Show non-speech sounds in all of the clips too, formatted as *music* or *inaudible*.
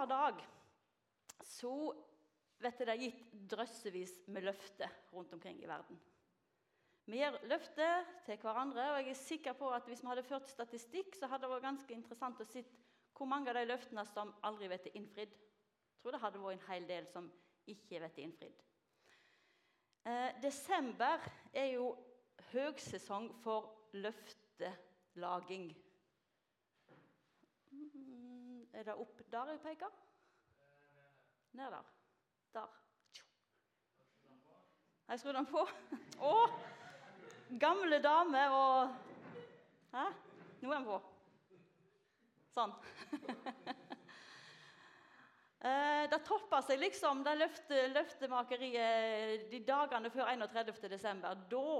hver dag så vet det er gitt drøssevis med løfter rundt omkring i verden. Vi gir løfter til hverandre, og jeg er sikker på at hvis vi hadde ført statistikk, så hadde det vært ganske interessant å se hvor mange av de løftene som aldri blir innfridd. Jeg tror det hadde vært en hel del som ikke blir innfridd. Eh, desember er jo høgsesong for løftelaging. Er det opp der jeg peker? Ned der. Der. Jeg skrudd den på? *laughs* Å! Gamle dame og Hæ? Nå er den på. Sånn. *laughs* Eh, det toppa seg liksom, det løfte, løftemakeriet de dagene før 31. desember. Da,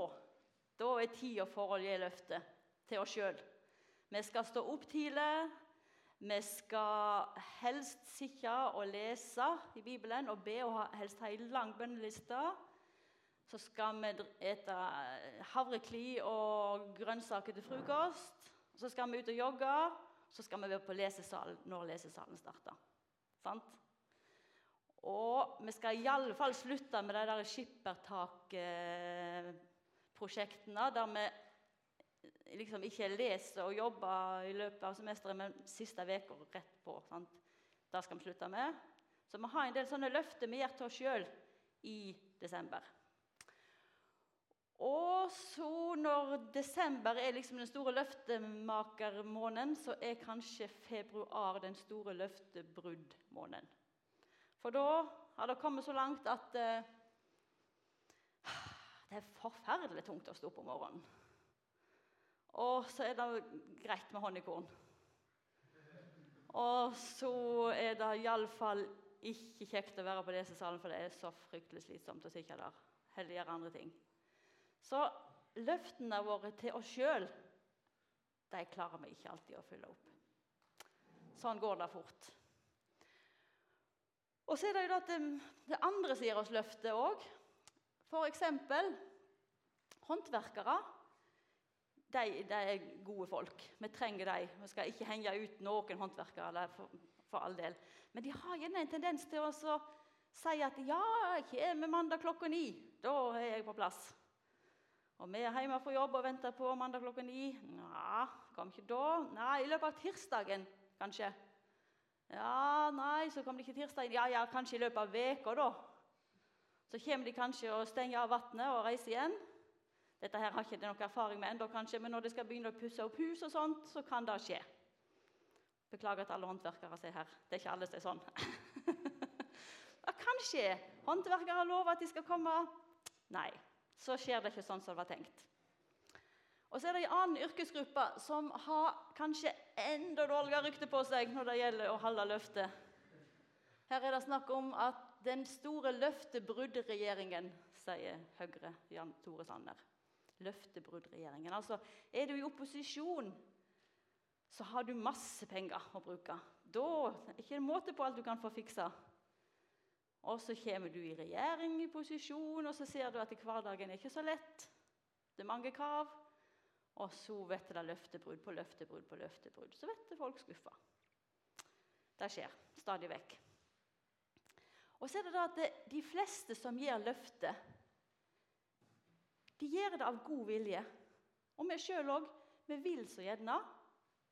da er tida for å gi løftet til oss sjøl. Vi skal stå opp tidlig. Vi skal helst sitte og lese i Bibelen og be og helst ha ei lang bønneliste. Så skal vi ete havrekli og grønnsaker til frokost. Så skal vi ut og jogge. Så skal vi være på lesesalen når lesesalen starter. Sant? Og vi skal i alle fall slutte med de der skippertakprosjektene der vi liksom ikke leser og jobber i løpet av semesteret, men siste uka rett på. Sant? Det skal vi slutte med. Så vi har en del sånne løfter vi gjør til oss sjøl i desember. Og så når desember er liksom den store løftemakermåneden, så er kanskje februar den store løftebruddmåneden. For da har det kommet så langt at uh, *sighs* det er forferdelig tungt å stå opp om morgenen. Og så er det greit med honningkorn. Og så er det iallfall ikke kjekt å være på lesesalen, for det er så fryktelig slitsomt å sitte der. Heller gjøre andre ting. Så løftene våre til oss sjøl de klarer vi ikke alltid å fylle opp. Sånn går det fort. Og så er det jo det, det andre som gir oss løftet òg. F.eks. håndverkere. De, de, er gode folk. Vi trenger dem. Vi skal ikke henge ut noen håndverkere. For, for, all del. Men de har gjerne en tendens til å si at 'ja, jeg kommer mandag klokka ni'. Da er jeg på plass. Og vi er hjemme fra jobb og venter på mandag klokka ni. Nja, kom ikke da. Nei, i løpet av tirsdagen, kanskje. Ja, nei, så kom de ikke tirsdagen. Ja, ja, kanskje i løpet av veka da. Så kommer de kanskje og stenger av vannet og reiser igjen. Dette her har ikke de noe erfaring med ennå, kanskje, men når de skal begynne å pusse opp hus, og sånt, så kan det skje. Beklager at alle håndverkere ser her. Det er ikke alle som er sånn. *laughs* det kan skje. Håndverkere lover at de skal komme. Nei, så skjer det ikke sånn som det var tenkt. Og så er det en annen yrkesgruppe som har kanskje enda dårligere rykte på seg når det gjelder å holde løftet. Her er det snakk om at den store løftebruddregjeringen, sier Høyre, Jan Tore Sanner. Løftebruddregjeringen. Altså, er du i opposisjon, så har du masse penger å bruke. Da er det ikke måte på alt du kan få fiksa. Og så kommer du i regjering, i posisjon, og så ser du at hverdagen er ikke så lett. Det er mange krav. Og så vet du det løftebrudd på løftebrudd på løftebrudd. Så du folk skuffa. Det skjer stadig vekk. Og så er det da at de fleste som gir løfte, de gjør det av god vilje. Og vi sjøl òg. Vi vil så gjerne.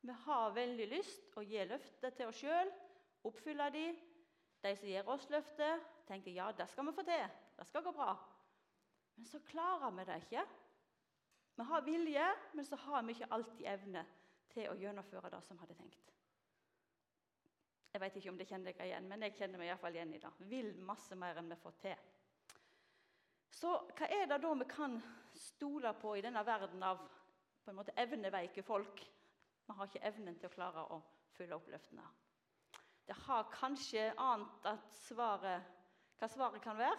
Vi har veldig lyst å gi løfter til oss sjøl, oppfylle de, de som gir oss løftet, tenker ja, det skal vi få til. Det skal gå bra. Men så klarer vi det ikke. Vi har vilje, men så har vi ikke alltid evne til å gjennomføre det som vi hadde tenkt. Jeg vet ikke om det kjenner dere igjen, men jeg kjenner meg i hvert fall igjen i det. Vi vil masse mer enn vi får til. Så hva er det da vi kan stole på i denne verden av på en måte evneveike folk? Vi har ikke evnen til å klare å fylle opp løftene. Det har kanskje ant at svaret, hva svaret kan være.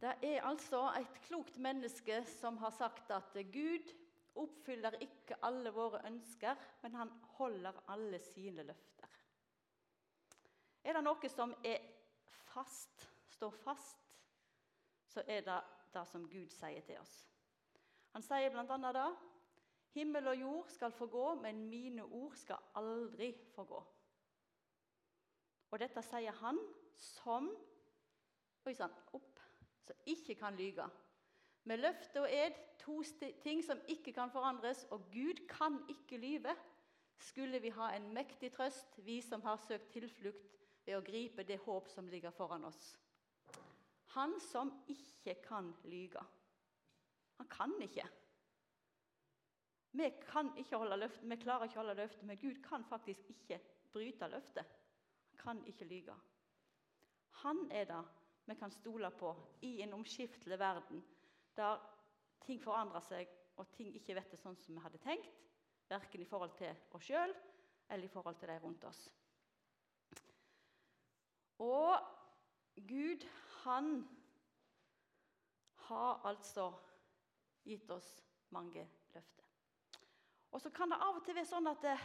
Det er altså et klokt menneske som har sagt at Gud oppfyller ikke alle våre ønsker, men han holder alle sine løfter. Er det noe som er fast, står fast, så er det det som Gud sier til oss. Han sier bl.a. da Himmel og jord skal få gå, men mine ord skal aldri få gå. Og dette sier han som Oi sann, opp. Som ikke kan lyge. Med løfte og ed, to ting som ikke kan forandres, og Gud kan ikke lyve, skulle vi ha en mektig trøst, vi som har søkt tilflukt ved å gripe det håp som ligger foran oss. Han som ikke kan lyge. Han kan ikke. Vi kan ikke holde løftet, vi klarer ikke å holde løftet, men Gud kan faktisk ikke bryte løftet. Han kan ikke lyge. Han er det vi kan stole på i en omskiftelig verden der ting forandrer seg og ting ikke vet det sånn som vi hadde tenkt, verken i forhold til oss sjøl eller i forhold til de rundt oss. Og Gud, han har altså gitt oss mange løfter. Og så kan det av og til være sånn at det,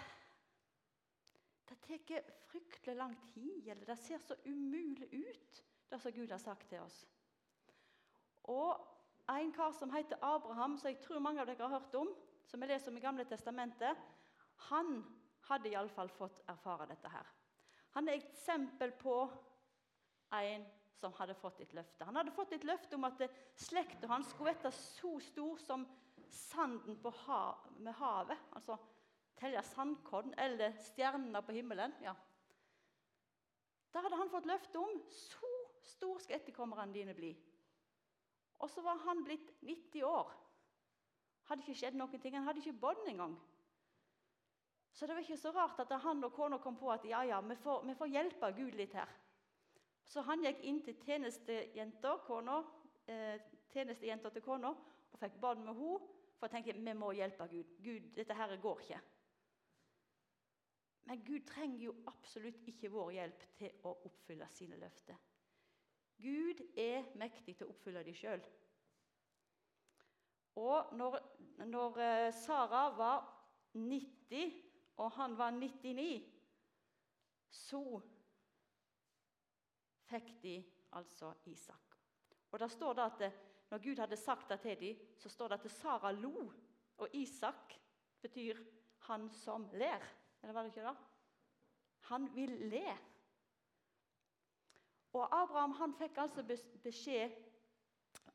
det tar fryktelig lang tid, eller det ser så umulig ut, det som Gud har sagt til oss. Og en kar som heter Abraham, som jeg tror mange av dere har hørt om, som vi leser om i Gamle testamentet, han hadde iallfall fått erfare dette her. Han er et eksempel på en som hadde fått et løfte. Han hadde fått et løfte om at slekta hans skulle være så stor som sanden hav, med havet. Altså telle sandkorn eller stjernene på himmelen. Ja. Da hadde han fått løfte om så stor skal etterkommerne dine bli. Og så var han blitt 90 år. Hadde ikke skjedd noen ting. Han hadde ikke bånd engang. Så det var ikke så rart at han og kona kom på at ja, ja, vi får, vi får hjelpe Gud litt her. Så han gikk inn til tjenestejenta eh, tjenestejenta til kona og fikk barn med henne. For jeg tenkte vi må hjelpe Gud. Gud, dette her går ikke. Men Gud trenger jo absolutt ikke vår hjelp til å oppfylle sine løfter. Gud er mektig til å oppfylle dem sjøl. Og når, når eh, Sara var 90, og han var 99, så fikk de altså Isak. Og da står det at Når Gud hadde sagt det til dem, så står det at Sara lo. Og Isak betyr 'han som ler'. Eller var det ikke det? Han vil le. Og Abraham han fikk altså beskjed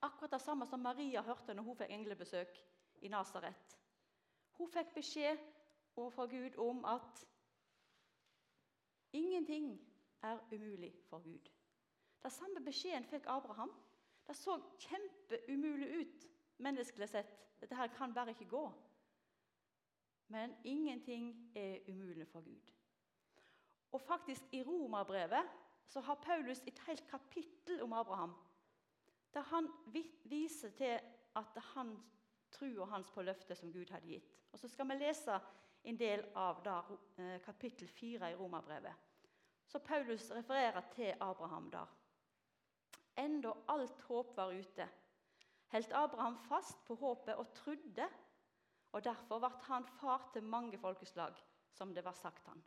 akkurat det samme som Maria hørte når hun fikk englebesøk i Nasaret. Hun fikk beskjed overfor Gud om at ingenting er umulig for Gud. Den samme beskjeden fikk Abraham. Det så kjempeumulig ut menneskelig sett. Dette her kan bare ikke gå. Men ingenting er umulig for Gud. Og faktisk i Romerbrevet så har Paulus et helt kapittel om Abraham. Der han viser til at han tror hans på løftet som Gud hadde gitt. Og Så skal vi lese en del av der, eh, kapittel 4 i Romerbrevet. Så Paulus refererer til Abraham der enda alt håp var ute, holdt Abraham fast på håpet og trodde, og derfor ble han far til mange folkeslag, som det var sagt han.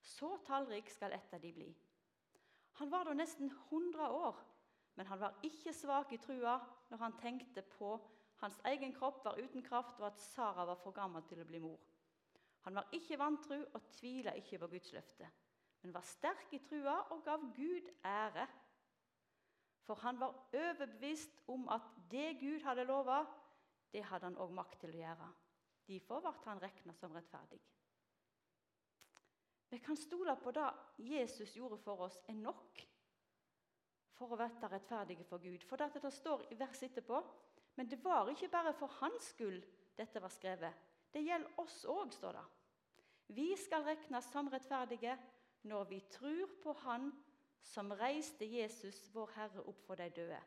Så tallrik skal ett av de bli. Han var da nesten 100 år, men han var ikke svak i trua når han tenkte på hans egen kropp var uten kraft, og at Sara var for gammel til å bli mor. Han var ikke vantru og tvila ikke på Guds løfte, men var sterk i trua og gav Gud ære for han var overbevist om at det Gud hadde lova, det hadde han òg makt til å gjøre. Derfor ble han regna som rettferdig. Vi kan stole på det Jesus gjorde for oss, er nok for å bli rettferdige for Gud. For dette det står i verset etterpå men det var ikke bare for hans skyld dette var skrevet. Det gjelder oss òg, står det. Vi skal regnes som rettferdige når vi tror på Han som reiste Jesus, vår Herre, opp for de døde.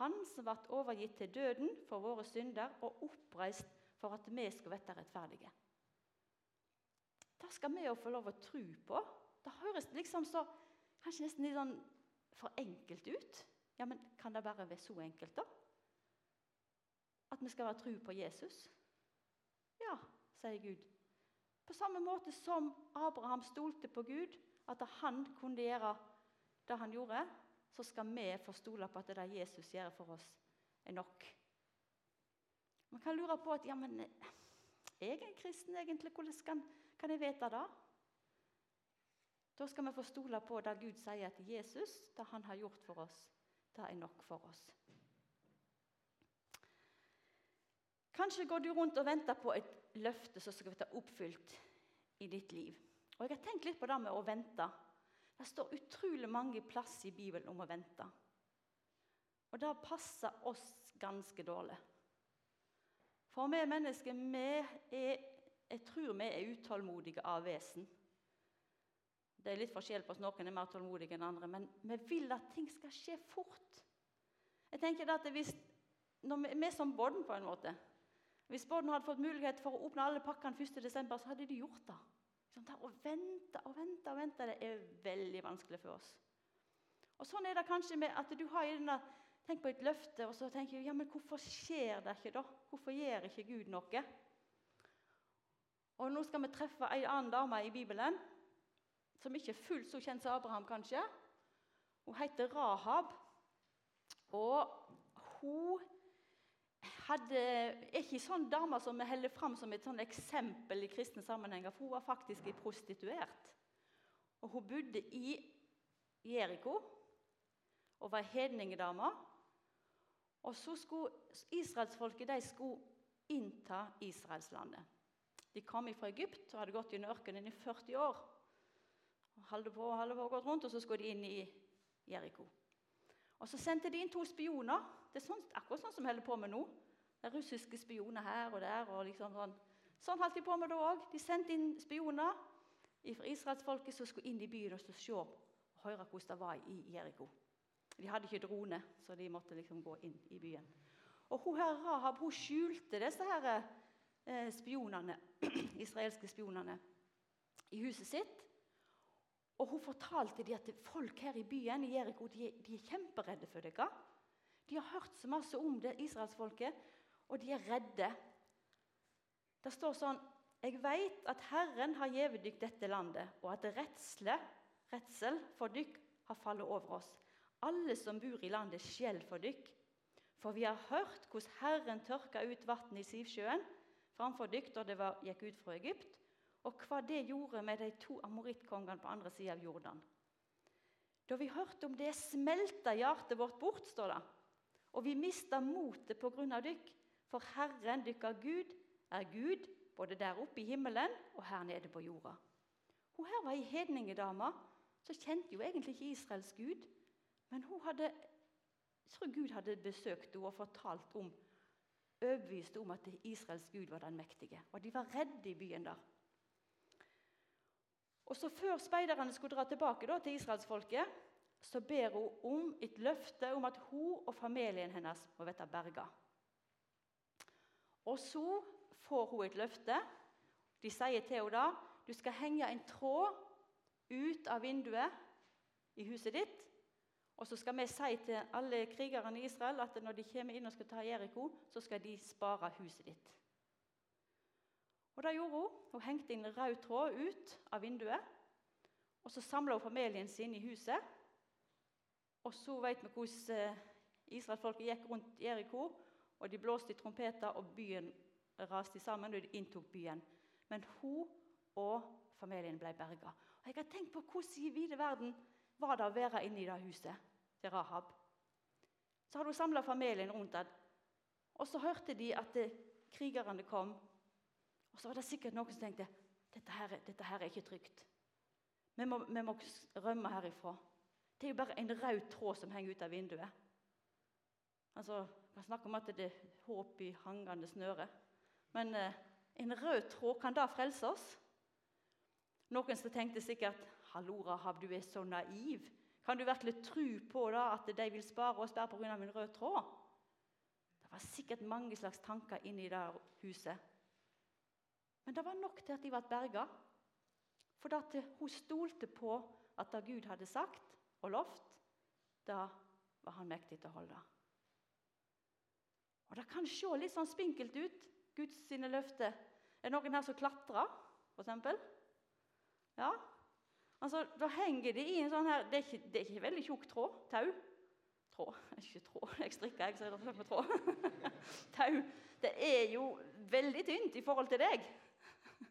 Han som ble overgitt til døden for våre synder og oppreist for at vi skulle være rettferdige. Det skal vi jo få lov å tro på. Det høres liksom så kanskje nesten litt sånn for enkelt ut. Ja, men kan det bare være så enkelt, da? At vi skal være tro på Jesus? Ja, sier Gud. På samme måte som Abraham stolte på Gud, at han kunne gjøre det han gjorde, så skal vi få stole på at det Jesus gjør for oss, er nok. Man kan lure på at ja, men er jeg en kristen egentlig? Hvordan kan, kan jeg vite det? Da skal vi få stole på det Gud sier at Jesus, det han har gjort for oss. Det er nok for oss. Kanskje går du rundt og venter på et løfte som skal bli oppfylt i ditt liv. Og Jeg har tenkt litt på det med å vente. Det står utrolig mange plasser i Bibelen om å vente. Og det passer oss ganske dårlig. For vi mennesker vi er, jeg tror vi er utålmodige av vesen. Det er litt forskjell på oss. Noen er mer tålmodige enn andre. Men vi vil at ting skal skje fort. Jeg tenker at hvis, når vi, vi er som Bodden, på en måte. Hvis Bodden hadde fått mulighet for å åpne alle pakkene 1.12., så hadde de gjort det. Sånn å vente og vente og vente, det er veldig vanskelig for oss. Og Sånn er det kanskje med at du har denne, Tenk på et løfte, og så tenker du ja, men hvorfor skjer det ikke da? Hvorfor gjør ikke Gud noe? Og Nå skal vi treffe ei annen dame i Bibelen som ikke er fullt så kjent som Abraham, kanskje. Hun heter Rahab. Og hun hadde, er ikke sånn dame som vi holder fram som et eksempel i kristne sammenhenger, for hun var faktisk prostituert. Og hun bodde i Jeriko og var hedningedame. Og så skulle israelsfolket de skulle innta Israelslandet. De kom fra Egypt og hadde gått i ørkenen i 40 år Og holdt på, holde på gått rundt, og så skulle de inn i Jeriko. Og Så sendte de inn to spioner. Det er sånn, akkurat sånn som vi holder på med nå. Det er russiske spioner her og der. og liksom Sånn Sånn holdt de på med det òg. De sendte inn spioner fra israelsfolket som skulle inn i byen og se og høre hvordan det var i Jeriko. De hadde ikke drone, så de måtte liksom gå inn i byen. Og hun her Rahab hun skjulte disse her, eh, spionene, *clears throat* israelske spionene i huset sitt. Og Hun fortalte de at folk her i byen i Jeriko de, de er kjemperedde for dere. De har hørt så masse om det, israelsfolket, og de er redde. Det står sånn Jeg veit at Herren har gjeve dykk dette landet, og at redsle, redsel for dykk har fallet over oss. Alle som bor i landet, skjell for dykk. For vi har hørt hvordan Herren tørka ut vann i Sivsjøen framfor dykk da det var, gikk ut fra Egypt og hva det gjorde med de to amorittkongene på andre sida av Jordan. Da vi hørte om det, smelta hjertet vårt bort, står det. Og vi mista motet av dykk, for Herren dykkar Gud er Gud både der oppe i himmelen og her nede på jorda. Hun her var ei hedningedame så kjente jo egentlig ikke Israels Gud. Men hun hadde, jeg tror Gud hadde besøkt henne og fortalt om overbevist om at Israels Gud var den mektige. Og de var redde i byen der. Og så Før speiderne skulle dra tilbake da, til israelsfolket, så ber hun om et løfte om at hun og familien hennes må bli berga. Og så får hun et løfte. De sier til henne da du skal henge en tråd ut av vinduet i huset ditt. Og så skal vi si til alle krigerne i Israel at når de kommer inn og skal ta Jeriko, så skal de spare huset ditt. Og det gjorde hun. Hun hengte inn rød tråd ut av vinduet. Og Så samla hun familien sin i huset. Og så vet vi hvordan eh, israelsfolket gikk rundt Jeriko. Og De blåste i trompeter, og byen raste sammen, og de inntok byen. Men hun og familien ble berga. Og jeg har tenkt på hvordan i vide verden var det å være inne i det huset til Rahab. Så hadde hun samla familien rundt det. Og så hørte de at eh, krigerne kom og så var det sikkert noen som tenkte dette her, dette her er ikke trygt. Vi må, vi må, rømme herifra. Det er jo bare en rød tråd som henger ut av vinduet. Altså, Man snakker om at det er håp i hangende snøre. Men eh, en rød tråd, kan da frelse oss? Noen som tenkte sikkert 'Hallo, Rahab, du er så naiv'. Kan du virkelig tro på da at de vil spare oss bare pga. en rød tråd? Det var sikkert mange slags tanker inni det huset. Men det var nok til at de ble berga. For at hun stolte på at det Gud hadde sagt og lovt, da var han mektig til å holde. Og Det kan se litt sånn spinkelt ut, Guds sine løfter. Er det noen her som klatrer, f.eks.? Ja. Altså, Da henger de i en sånn her Det er ikke, det er ikke veldig tjukk tråd. Tau. Tråd. *laughs* Ikke tråd. Jeg strikker, jeg, så jeg har med tråd. *laughs* Tau. Det er jo veldig tynt i forhold til deg.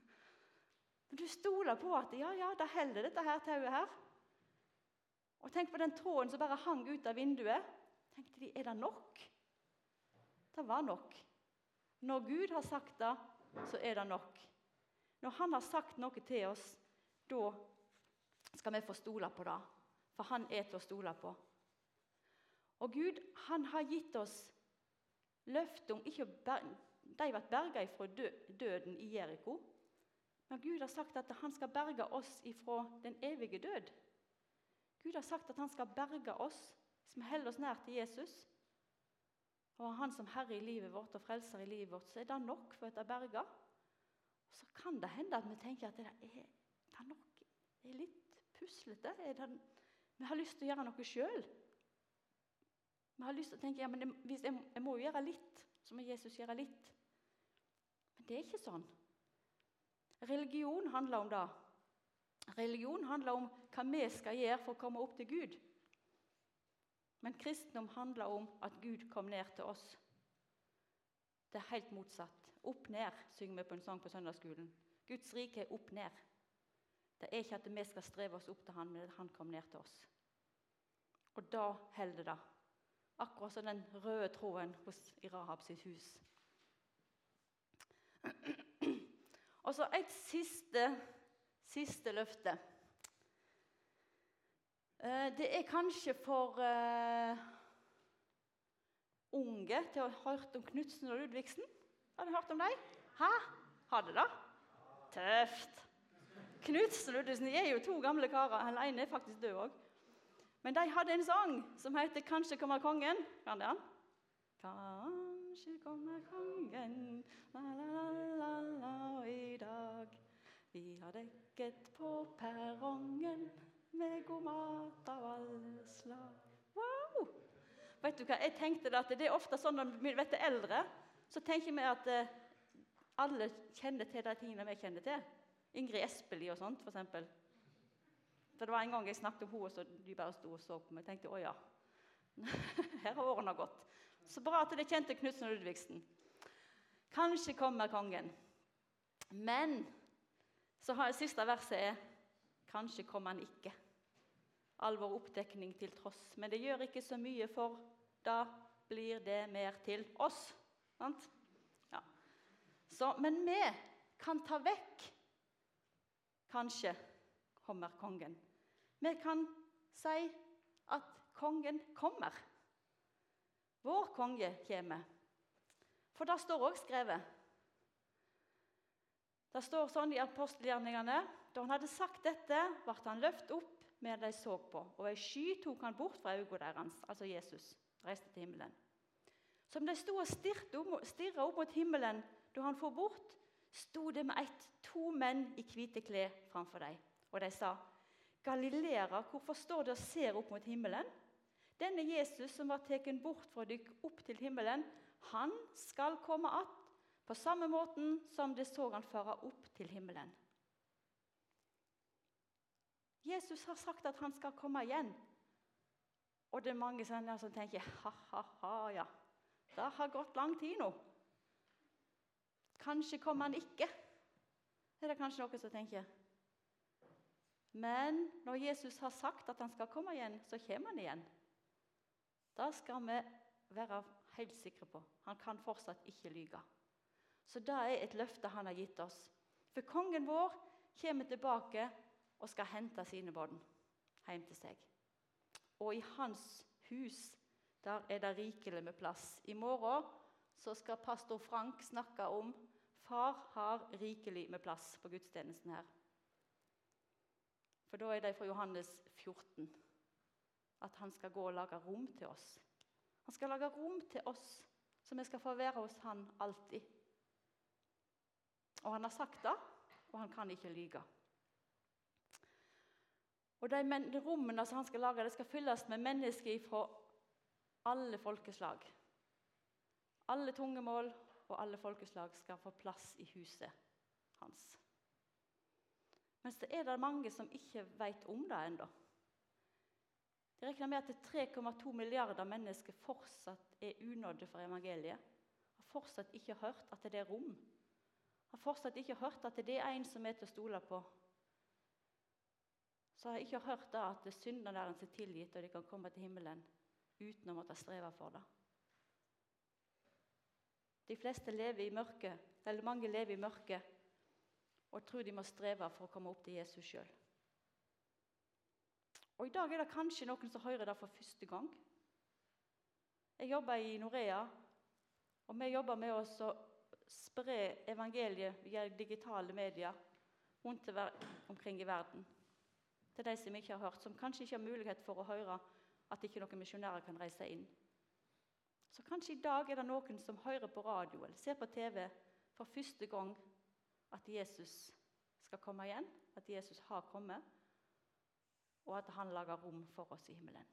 *laughs* Men du stoler på at ja, ja, da holder dette her tauet her. Og tenk på den tråden som bare hang ut av vinduet. Tenkte de, Er det nok? Det var nok. Når Gud har sagt det, så er det nok. Når Han har sagt noe til oss, da skal vi få stole på det. For Han er til å stole på. Og Gud han har gitt oss løfte om ikke å De ble berga fra døden i Jeriko. Men Gud har sagt at han skal berge oss ifra den evige død. Gud har sagt at han skal berge oss hvis vi holder oss nær til Jesus. Og han som herre i livet vårt og frelser i livet vårt, så er det nok for å bli berga. Så kan det hende at vi tenker at det er, det er nok. Det er litt puslete. vi har lyst til å gjøre noe sjøl. Vi har lyst til å tenke ja, men jeg, jeg må jo gjøre litt, så må Jesus gjøre litt. Men det er ikke sånn. Religion handler om det. Religion handler om hva vi skal gjøre for å komme opp til Gud. Men kristendom handler om at Gud kom ned til oss. Det er helt motsatt. Opp-ned, synger vi på en sang på søndagsskolen. Guds rike er opp-ned. Det er ikke at vi skal streve oss opp til Han, men at Han kom ned til oss. Og da holder det. Akkurat som den røde tråden hos, Rahab sitt hus. *clears throat* Og så et siste, siste løfte. Eh, det er kanskje for uh, unge til å ha hørt om Knutsen og Ludvigsen. Har du hørt om dem? Hæ? Har du det? Tøft. Knutsen og Ludvigsen er jo to gamle karer. Den ene er faktisk død òg. Men de hadde en sang som heter 'Kanskje kommer kongen'. Kan det han? Kanskje kommer kongen, la-la-la-la i dag. Vi har dekket på perrongen med god mat av alle slag. Wow! Vet du hva, jeg tenkte at Det er ofte sånn når vi blir eldre, så tenker vi at eh, alle kjenner til de tingene vi kjenner til. Ingrid Espelid og sånt, f.eks. For det var En gang jeg snakket om henne, så de bare sto og så på meg. Jeg tenkte å ja, *laughs* her har årene gått. Så bra at de kjente Knutsen og Ludvigsen. Kanskje kommer kongen. Men så har jeg siste verset er Kanskje kommer han ikke. All vår oppdekning til tross. Men det gjør ikke så mye, for da blir det mer til oss. Sant? Ja. Så, men vi kan ta vekk Kanskje kommer kongen. Vi kan si at kongen kommer. Vår konge kommer. For det står òg skrevet. Det står sånn i apostelgjerningene da han hadde sagt dette, ble han løftet opp med de så på, og ei sky tok han bort fra øynene deres, altså Jesus, reiste til himmelen. Som de sto og stirra opp mot himmelen da han for bort, sto det med ett to menn i hvite klær framfor dem. Og de sa, 'Galileere, hvorfor står dere og ser opp mot himmelen?' Denne Jesus som var tatt bort fra dere opp til himmelen, han skal komme att på samme måten som de så han føre opp til himmelen. Jesus har sagt at han skal komme igjen. Og det er mange som tenker ha-ha-ha, ja. Det har gått lang tid nå. Kanskje kommer han ikke, er det kanskje noen som tenker. Men når Jesus har sagt at han skal komme igjen, så kommer han igjen. Da skal vi være helt sikre på. Han kan fortsatt ikke lyge. Så det er et løfte han har gitt oss. For kongen vår kommer tilbake og skal hente sine barn hjem til seg. Og i hans hus der er det rikelig med plass. I morgen så skal pastor Frank snakke om far har rikelig med plass på gudstjenesten her. For da er det fra Johannes 14 at han skal gå og lage rom til oss. Han skal lage rom til oss, så vi skal få være hos han alltid. Og han har sagt det, og han kan ikke lyge. Og de rommene som han skal lage, det skal fylles med mennesker fra alle folkeslag. Alle tungemål og alle folkeslag skal få plass i huset hans. Mens det er det mange som ikke vet om det ennå. De regner med at 3,2 milliarder mennesker fortsatt er unådde for evangeliet. Har fortsatt ikke hørt at det er rom har fortsatt ikke hørt at det er en som er til å stole på, så har jeg ikke hørt da at syndene deres er tilgitt, og de kan komme til himmelen uten å måtte streve for det. De fleste lever i mørket, eller mange lever i mørket og tror de må streve for å komme opp til Jesus sjøl. Og I dag er det kanskje noen som hører det for første gang. Jeg jobber i Norea, og vi jobber med å spre evangeliet via digitale medier rundt omkring i verden. Til de som ikke har hørt, som kanskje ikke har mulighet for å høre at ikke noen misjonærer kan reise inn. Så kanskje i dag er det noen som hører på radio eller ser på TV for første gang at Jesus skal komme igjen, at Jesus har kommet, og at han lager rom for oss i himmelen.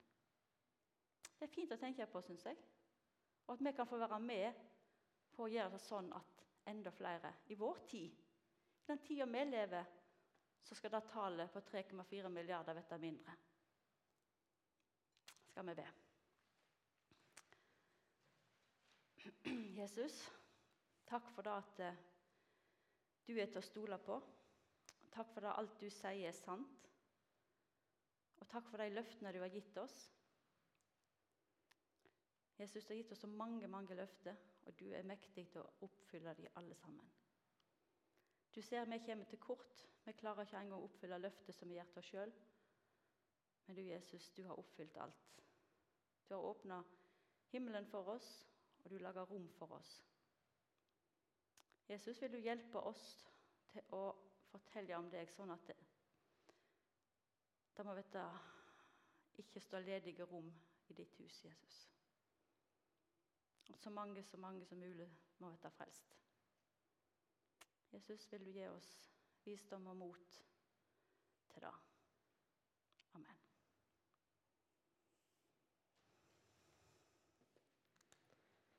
Det er fint å tenke på, syns jeg. Og at vi kan få være med på å gjøre det sånn at enda flere i vår tid, i den tida vi lever, så skal det tallet på 3,4 milliarder bli mindre. Skal vi be. Jesus, takk for det at eh, du er til å stole på. Takk for det alt du sier, er sant. Og takk for de løftene du har gitt oss. Jesus, du har gitt oss så mange mange løfter, og du er mektig til å oppfylle dem alle sammen. Du ser vi kommer til kort. Vi klarer ikke engang å oppfylle løftet som vi gjør til oss sjøl. Men du, Jesus, du har oppfylt alt. Du har åpna himmelen for oss, og du lager rom for oss. Jesus, vil du hjelpe oss til å fortelle om deg, sånn at det, det må vite, ikke stå ledige rom i ditt hus, Jesus. Og så mange, så mange som mulig må bli frelst. Jesus, vil du gi oss visdom og mot til det.